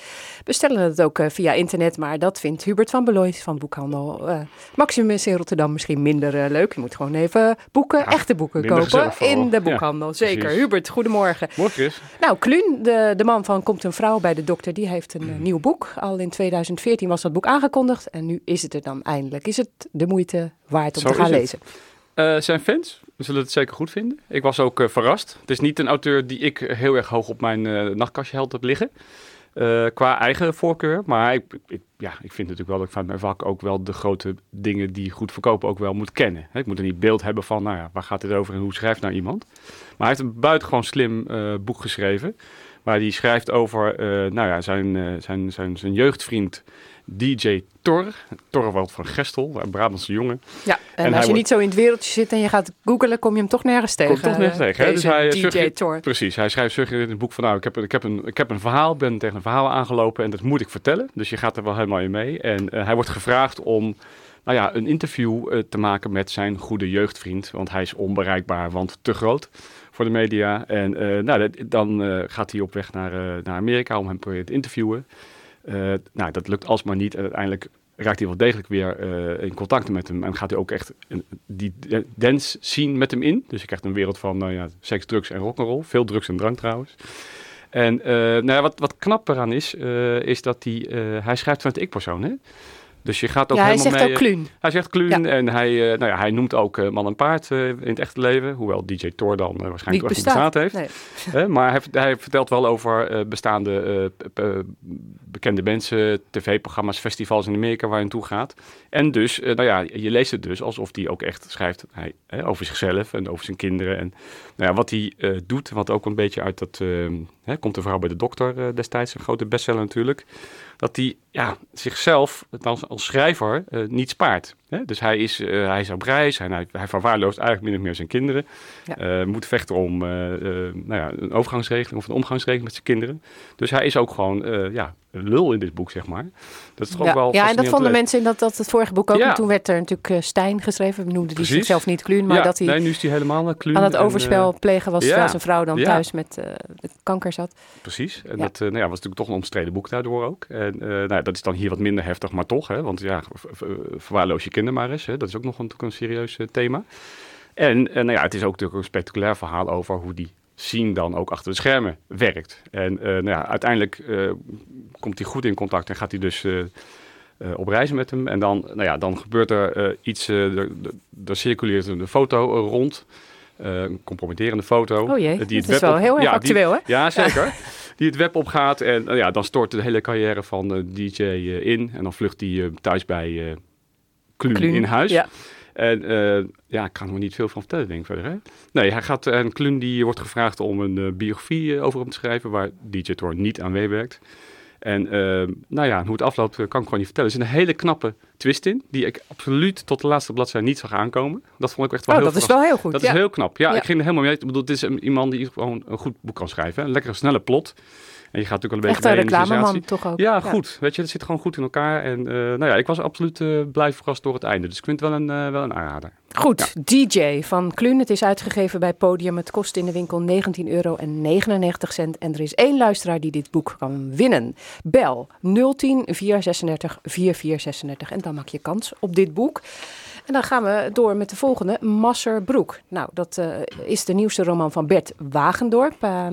bestellen het ook eh, via internet, maar dat vindt Hubert van Beloy van Boekhandel eh, Maximus in Rotterdam misschien minder eh, leuk. Je moet gewoon even boeken, echte boeken kopen in de Ja, boekhandel. Zeker. precies. Hubert, goedemorgen. Morgen. Nou, Kluun, de, de man van Komt een vrouw bij de dokter, die heeft een eh, nieuw boek. Al in 2014 was dat boek aangekondigd en nu is het er dan eindelijk. Is het de moeite waard om Zo te gaan lezen? Eh, zijn fans zullen het zeker goed vinden. Ik was ook eh, verrast. Het is niet een auteur die ik heel erg hoog op mijn eh, nachtkastje held heb liggen. qua eigen voorkeur. Maar ik, ik, ja, ik vind natuurlijk wel dat ik van mijn vak ook wel de grote dingen die goed verkopen ook wel moet kennen. Ik moet een niet beeld hebben van, nou ja, waar gaat dit over en hoe schrijft nou iemand. Maar hij heeft een buitengewoon slim boek geschreven. Waar hij schrijft over nou ja, zijn, zijn, zijn, zijn jeugdvriend DJ Tor. Torvald van Gestel, een Brabantse jongen. Ja, en, En als je wordt- niet zo in het wereldje zit en je gaat googelen, kom je hem toch nergens tegen. Komt toch nergens eh, tegen. Hè? Dus hij DJ suggereert- Thor. Precies, hij schrijft in het boek van nou, ik heb, ik, heb een, ik heb een verhaal, ben tegen een verhaal aangelopen en dat moet ik vertellen. Dus je gaat er wel helemaal in mee. En eh, hij wordt gevraagd om nou ja, een interview eh, te maken met zijn goede jeugdvriend, want hij is onbereikbaar, want te groot voor de media. En nou, dat- dan gaat hij op weg naar, naar Amerika om hem te interviewen. Eh, nou, dat lukt alsmaar niet. En uiteindelijk raakt hij wel degelijk weer eh, in contact met hem. En gaat hij ook echt een, die dance scene met hem in. Dus je krijgt een wereld van nou ja, seks, drugs en rock'n'roll. Veel drugs en drank trouwens. En eh, nou wat, wat knap eraan is, is dat hij, hij schrijft vanuit ik-persoon. Dus je gaat ook Ja, hij helemaal zegt mee, ook Kluun. Hij zegt Kluun Ja. en hij, eh, nou ja, hij noemt ook eh, man en paard eh, in het echte leven. Hoewel DJ Thor dan waarschijnlijk echt niet bestaat. heeft. Maar hij, hij vertelt wel over bestaande bekende mensen, tv-programma's, festivals in Amerika waar hij naartoe gaat. En dus, nou ja, je leest het dus alsof hij ook echt schrijft hij, over zichzelf en over zijn kinderen. En nou ja, wat hij doet, wat ook een beetje uit dat, hè, komt de vrouw bij de dokter destijds, een grote bestseller natuurlijk. Dat hij ja, zichzelf als, als schrijver eh, niet spaart. Hè? Dus hij is, eh, hij is op reis, hij, hij, hij verwaarloost eigenlijk min of meer zijn kinderen. Ja. Eh, moet vechten om nou ja, een overgangsregeling of een omgangsregeling met zijn kinderen. Dus hij is ook gewoon ja, een lul in dit boek, zeg maar. Dat is toch Ja, ook wel ja, en dat vonden mensen in dat, dat het vorige boek ook. Ja. En toen werd er natuurlijk Stijn geschreven. We noemden die zichzelf niet Kluun, maar dat hij nee, nu is hij helemaal Kluun aan het overspel plegen was terwijl zijn vrouw dan thuis met kanker zat. Precies. En dat nou ja, was natuurlijk toch een omstreden boek daardoor ook. En nou, ja, dat is dan hier wat minder heftig, maar toch. Hè, want ja, verwaarloos je kinderen maar eens. Hè, dat is ook nog een, een serieus eh, thema. En eh, nou ja, het is ook natuurlijk een spectaculair verhaal over hoe die scene dan ook achter de schermen werkt. En eh, nou ja, uiteindelijk komt hij goed in contact en gaat hij dus op reis met hem. En dan, nou ja, dan gebeurt er iets, er, er- er circuleert een foto rond. een compromitterende foto. Oh jee, dat het is wel op- heel erg ja, die- actueel, hè? Ja, zeker. die het web opgaat en nou ja, dan stort de hele carrière van eh, DJ eh, in. En dan vlucht hij eh, thuis bij Kluun, Kluun, in huis. ja. En ja, ik kan er niet veel van vertellen, denk ik verder. Hè? Nee, hij gaat, en Kluun die wordt gevraagd om een biografie over hem te schrijven, waar DJ Thor niet aan meewerkt. En eh, nou ja, hoe het afloopt eh, kan ik gewoon niet vertellen. Er zit een hele knappe twist in, die ik absoluut tot de laatste bladzijde niet zag aankomen. Dat vond ik echt wel Oh, heel dat is wel heel goed, Dat ja. is heel knap. Ja, Ja. ik ging er helemaal mee. Ik bedoel, dit is een, iemand die gewoon een goed boek kan schrijven. hè. Een lekkere, snelle plot. En je gaat natuurlijk wel een Echt een beetje de reclameman toch ook. Ja, Ja. goed. Weet je, het zit gewoon goed in elkaar. En eh, nou ja, ik was absoluut eh, blij verrast door het einde. Dus ik vind het wel een, eh, wel een aanrader. Goed, DJ van Kluun. Het is uitgegeven bij Podium. Het kost in de winkel 19,99 euro. En er is één luisteraar die dit boek kan winnen. Bel 010 436 4436. En dan maak je kans op dit boek. En dan gaan we door met de volgende, Masserbroek. Nou, dat is de nieuwste roman van Bert Wagendorp. Eh,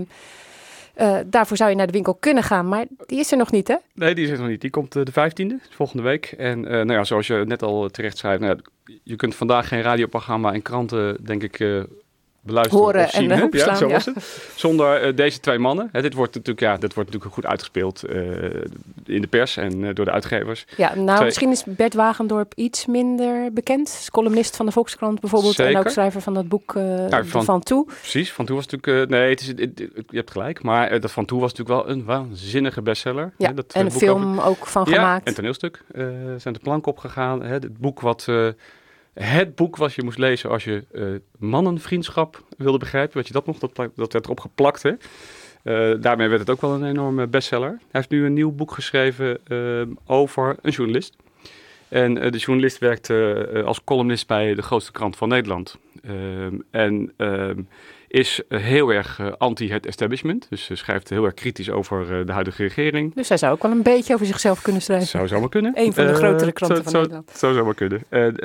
eh, daarvoor zou je naar de winkel kunnen gaan, maar die is er nog niet, hè? Nee, die is er nog niet. Die komt eh, de 15e, volgende week. En eh, nou ja, zoals je net al terecht schrijft, nou je kunt vandaag geen radioprogramma en kranten, denk ik, beluisteren Horen of zien. en, hè? ja, zo ja. was het. Zonder eh, deze twee mannen. Hè, dit, wordt natuurlijk, ja, dit wordt natuurlijk goed uitgespeeld eh, in de pers en door de uitgevers. Ja, nou, Twee- misschien is Bert Wagendorp iets minder bekend. Is columnist van de Volkskrant bijvoorbeeld. En ook schrijver van dat boek Ja, van, van- Toe. Precies, Van Toe was natuurlijk... nee, het is, het- het- je hebt gelijk. Maar dat Van Toe was natuurlijk wel een waanzinnige bestseller. Ja, hè, dat, en een film over- ook van gemaakt. en toneelstuk zijn de plank opgegaan. Hè, het boek wat... het boek wat je moest lezen als je eh, mannenvriendschap wilde begrijpen. Weet je dat nog? Dat, dat werd erop geplakt, hè? Eh, daarmee werd het ook wel een enorme bestseller. Hij heeft nu een nieuw boek geschreven eh, over een journalist. En de journalist werkt eh, als columnist bij de grootste krant van Nederland. En is heel erg anti het establishment. Dus ze schrijft heel erg kritisch over de huidige regering. Dus hij zou ook wel een beetje over zichzelf kunnen schrijven. Zou zomaar kunnen. Een van de grotere kranten zo- van zo- Nederland. Zou zomaar kunnen. En,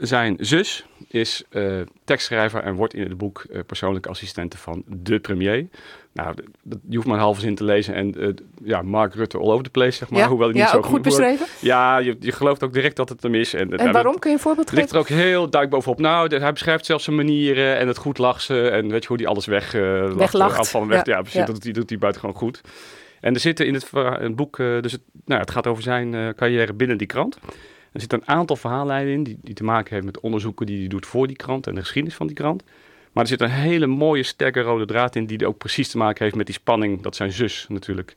zijn zus is eh, tekstschrijver en wordt in het boek eh, persoonlijke assistente van de premier. Nou, dat, je hoeft maar een halve zin te lezen en eh, ja, Mark Rutte all over the place, zeg maar. Ja? Hoewel hij Ja, niet zo ook goed beschreven? Ja, je, je gelooft ook direct dat het hem is. En, En waarom? Kun je een voorbeeld ligt er geven? ook heel duidelijk bovenop. Nou, de- hij beschrijft zelfs zijn manieren en het goed lachen. En weet je hoe hij alles weg, lacht, Weglacht. afvallen weg. Ja, Ja, precies. Dat doet hij, doet hij buitengewoon goed. En er zitten in het, verha- het boek, dus het, nou, het gaat over zijn carrière binnen die krant. Er zitten een aantal verhaallijnen in die, die te maken hebben met onderzoeken die hij doet voor die krant en de geschiedenis van die krant. Maar er zit een hele mooie, sterke rode draad in die ook precies te maken heeft met die spanning dat zijn zus natuurlijk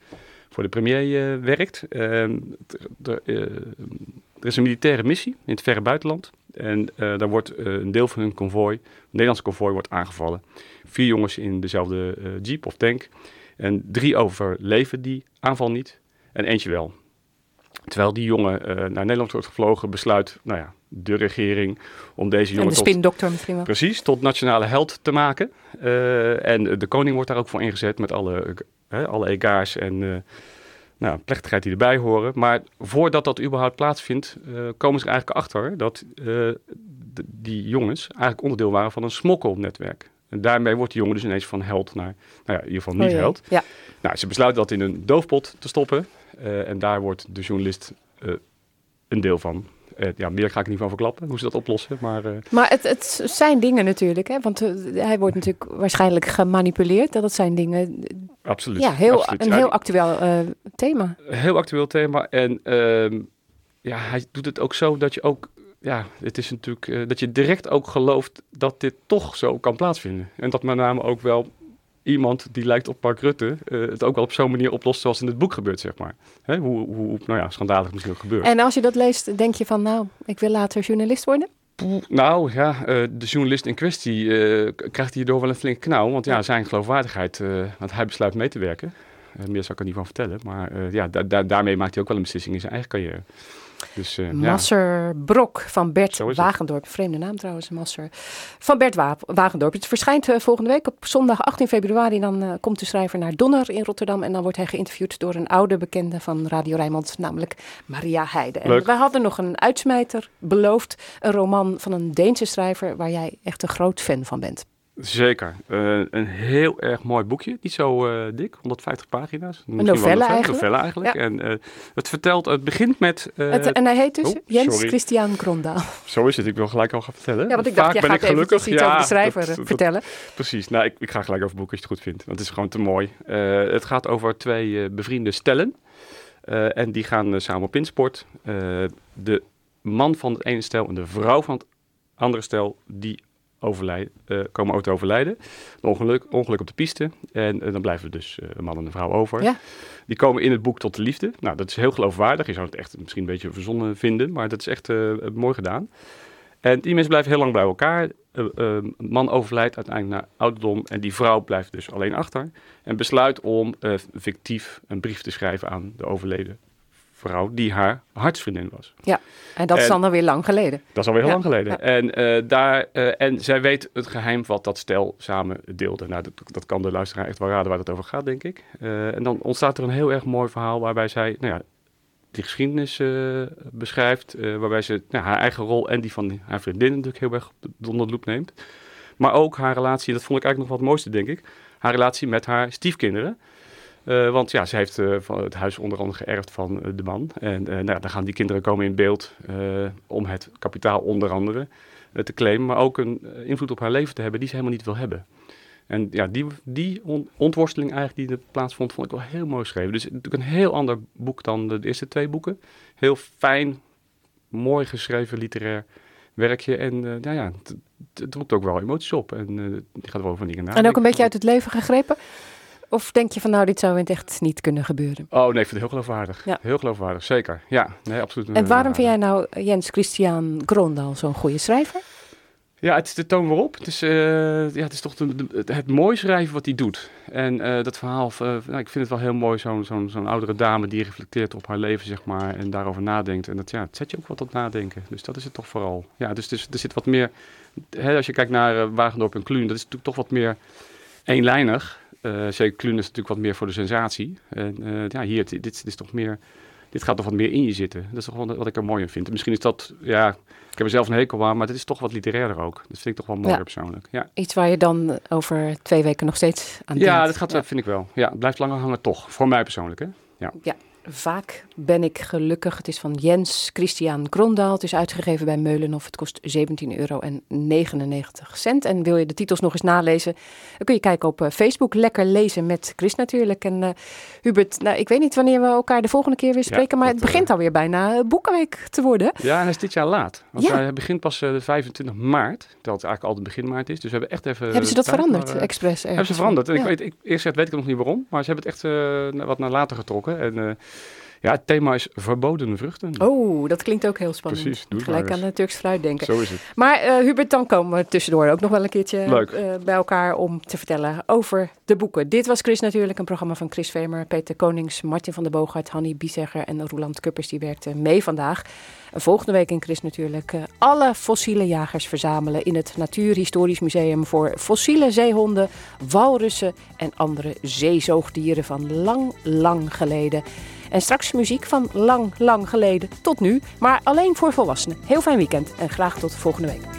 voor de premier eh, werkt. Ehm, t- de, eh, er is een militaire missie in het verre buitenland. En eh, daar wordt een deel van hun konvooi, een Nederlandse konvooi, wordt aangevallen. Vier jongens in dezelfde jeep of tank. En drie overleven die aanval niet en eentje wel. Terwijl die jongen eh, naar Nederland wordt gevlogen, besluit nou ja, de regering om deze En jongen de tot, spindokter misschien wel. Precies, tot nationale held te maken. Eh, en de koning wordt daar ook voor ingezet met alle, eh, alle egaars en nou, plechtigheid die erbij horen. Maar voordat dat überhaupt plaatsvindt, komen ze er eigenlijk achter dat die jongens eigenlijk onderdeel waren van een smokkelnetwerk. En daarmee wordt die jongen dus ineens van held naar, nou ja, in ieder geval niet Oh held. Ja. Nou, ze besluiten dat in een doofpot te stoppen. Eh, en daar wordt de journalist eh, een deel van. Eh, ja, meer ga ik niet van verklappen, hoe ze dat oplossen. Maar Maar het, het zijn dingen natuurlijk, hè? want hij wordt natuurlijk waarschijnlijk gemanipuleerd. Dat het zijn dingen, absoluut. ja, heel, absoluut. een heel actueel eh, thema. heel actueel thema. En ehm, ja, hij doet het ook zo dat je ook, ja, het is natuurlijk, dat je direct ook gelooft dat dit toch zo kan plaatsvinden. En dat met name ook wel iemand die lijkt op Mark Rutte eh, het ook wel op zo'n manier oplost zoals in het boek gebeurt, zeg maar. Hè, hoe, hoe, nou ja, schandalig misschien ook gebeurt. En als je dat leest, denk je van, nou, ik wil later journalist worden? Nou ja, eh, de journalist in kwestie eh, krijgt hierdoor wel een flinke knauw. Want ja, zijn geloofwaardigheid, want hij besluit mee te werken. Meer zou ik er niet van vertellen. Maar ja, da- da- daarmee maakt hij ook wel een beslissing in zijn eigen carrière. Dus eh, ja. Masser Brok van Bert. Wagendorp. Vreemde naam trouwens, Masser. Van Bert Wa- Wagendorp. Het verschijnt eh, volgende week op zondag 18 februari. Dan eh, komt de schrijver naar Donner in Rotterdam. En dan wordt hij geïnterviewd door een oude bekende van Radio Rijnmond. Namelijk Maria Heide. En wij hadden nog een uitsmijter beloofd. Een roman van een Deense schrijver waar jij echt een groot fan van bent. Zeker. Eh, een heel erg mooi boekje. Niet zo eh, dik, 150 pagina's. Wel novelle eigenlijk. novelle eigenlijk. Ja. En eh, het vertelt, het begint met... Het, en hij heet dus oh, Jens sorry. Christian Grondaal. Zo is het, ik wil gelijk al gaan vertellen. Ja, want ik dacht, Vaak jij ben gaat ik gelukkig. iets over de schrijver, dat- dat- vertellen. Precies, nou, ik, ik ga gelijk over het boek als je het goed vindt. Want het is gewoon te mooi. Het gaat over twee bevriende stellen. En die gaan samen op insport. De man van het ene stel en de vrouw van het andere stel, die overlijden, eh, komen te overlijden. Een ongeluk, ongeluk op de piste. En eh, dan blijven dus eh, een man en een vrouw over. Ja. Die komen in het boek tot de liefde. Nou, dat is heel geloofwaardig. Je zou het echt misschien een beetje verzonnen vinden, maar dat is echt mooi gedaan. En die mensen blijven heel lang bij elkaar. Een man overlijdt uiteindelijk naar ouderdom en die vrouw blijft dus alleen achter. En besluit om fictief een brief te schrijven aan de overleden vrouw die haar hartsvriendin was. Ja, en dat is En- dan alweer lang geleden. Dat is alweer heel Ja, lang geleden. ja. En, eh, daar, eh, en zij weet het geheim wat dat stel samen deelde. Nou, dat, dat kan de luisteraar echt wel raden waar het over gaat, denk ik. Eh, en dan ontstaat er een heel erg mooi verhaal waarbij zij nou ja, die geschiedenis beschrijft. waarbij ze nou, haar eigen rol en die van haar vriendin natuurlijk heel erg onder de loep neemt. Maar ook haar relatie, dat vond ik eigenlijk nog wel het mooiste, denk ik. Haar relatie met haar stiefkinderen. Eh, want ja, ze heeft eh, van het huis onder andere geërfd van eh, de man. En nou, dan gaan die kinderen komen in beeld om het kapitaal onder andere te claimen. Maar ook een invloed op haar leven te hebben die ze helemaal niet wil hebben. En ja, die, die on- ontworsteling eigenlijk die er plaatsvond, vond ik wel heel mooi geschreven. Dus natuurlijk een heel ander boek dan de eerste twee boeken. Heel fijn, mooi geschreven literair werkje. En nou ja, het, het roept ook wel emoties op. En eh die gaat wel over dingen na. En ook een beetje uit het leven gegrepen? Of denk je van nou, dit zou in het echt niet kunnen gebeuren? Oh nee, ik vind het heel geloofwaardig. Ja. Heel geloofwaardig, zeker. Ja, nee, absoluut. En waarom vind jij nou Jens Christian Grondal zo'n goede schrijver? Ja, het is de toon waarop. Het is, eh, ja, het is toch de, de- het, mooi schrijven wat hij doet. En eh, dat verhaal, eh, nou, ik vind het wel heel mooi, zo'n zo'n zo'n oudere dame die reflecteert op haar leven, zeg maar, en daarover nadenkt. En dat, ja, het zet je ook wat tot nadenken. Dus dat is het toch vooral. Ja, dus, dus er zit wat meer, hè, als je kijkt naar Wagendorp en Kluun, dat is natuurlijk toch wat meer eenlijnig. Eh zeker Kluun is natuurlijk wat meer voor de sensatie. En eh, ja, hier, dit, dit is toch meer, dit gaat toch wat meer in je zitten. Dat is toch wel wat ik er mooi in vind. En misschien is dat, ja, ik heb er zelf een hekel aan, maar dit is toch wat literairder ook. Dat vind ik toch wel mooi Ja. persoonlijk. Ja. Iets waar je dan over twee weken nog steeds aan Ja, denkt. dat gaat, vind ik wel. Ja, het blijft langer hangen toch. Voor mij persoonlijk, hè? Ja. Ja, vaak ben ik gelukkig. Het is van Jens Christian Grondaal. Het is uitgegeven bij Meulenhof. Het kost 17,99 euro. En wil je de titels nog eens nalezen, dan kun je kijken op eh, Facebook. Lekker lezen met Chris natuurlijk. En eh, Hubert, nou, ik weet niet wanneer we elkaar de volgende keer weer Ja, spreken, maar het dat, eh, begint alweer bijna Boekenweek te worden. Ja, en hij is dit jaar laat. Want Ja. hij begint pas eh, de 25 maart. Terwijl het eigenlijk altijd begin maart is. Dus we hebben echt even... Hebben ze dat veranderd, maar, expres? Hebben ze veranderd. En Ja. ik weet, ik, eerst weet ik nog niet waarom. Maar ze hebben het echt wat naar later getrokken. En ja, het thema is verboden vruchten. Oh, dat klinkt ook heel spannend. Precies, doe Gelijk maar aan de Turks fruit denken. Zo is het. Maar eh, Hubert, dan komen we tussendoor ook nog wel een keertje eh, bij elkaar om te vertellen over de boeken. Dit was Chris natuurlijk, een programma van Chris Vemer, Peter Konings, Martin van der Boogaard, Hanny Biesegger en Roland Kuppers. Die werkten mee vandaag. En volgende week in Chris natuurlijk eh, alle fossiele jagers verzamelen in het Natuurhistorisch Museum voor fossiele zeehonden, walrussen en andere zeezoogdieren van lang, lang geleden. En straks muziek van lang, lang geleden tot nu, maar alleen voor volwassenen. Heel fijn weekend en graag tot volgende week.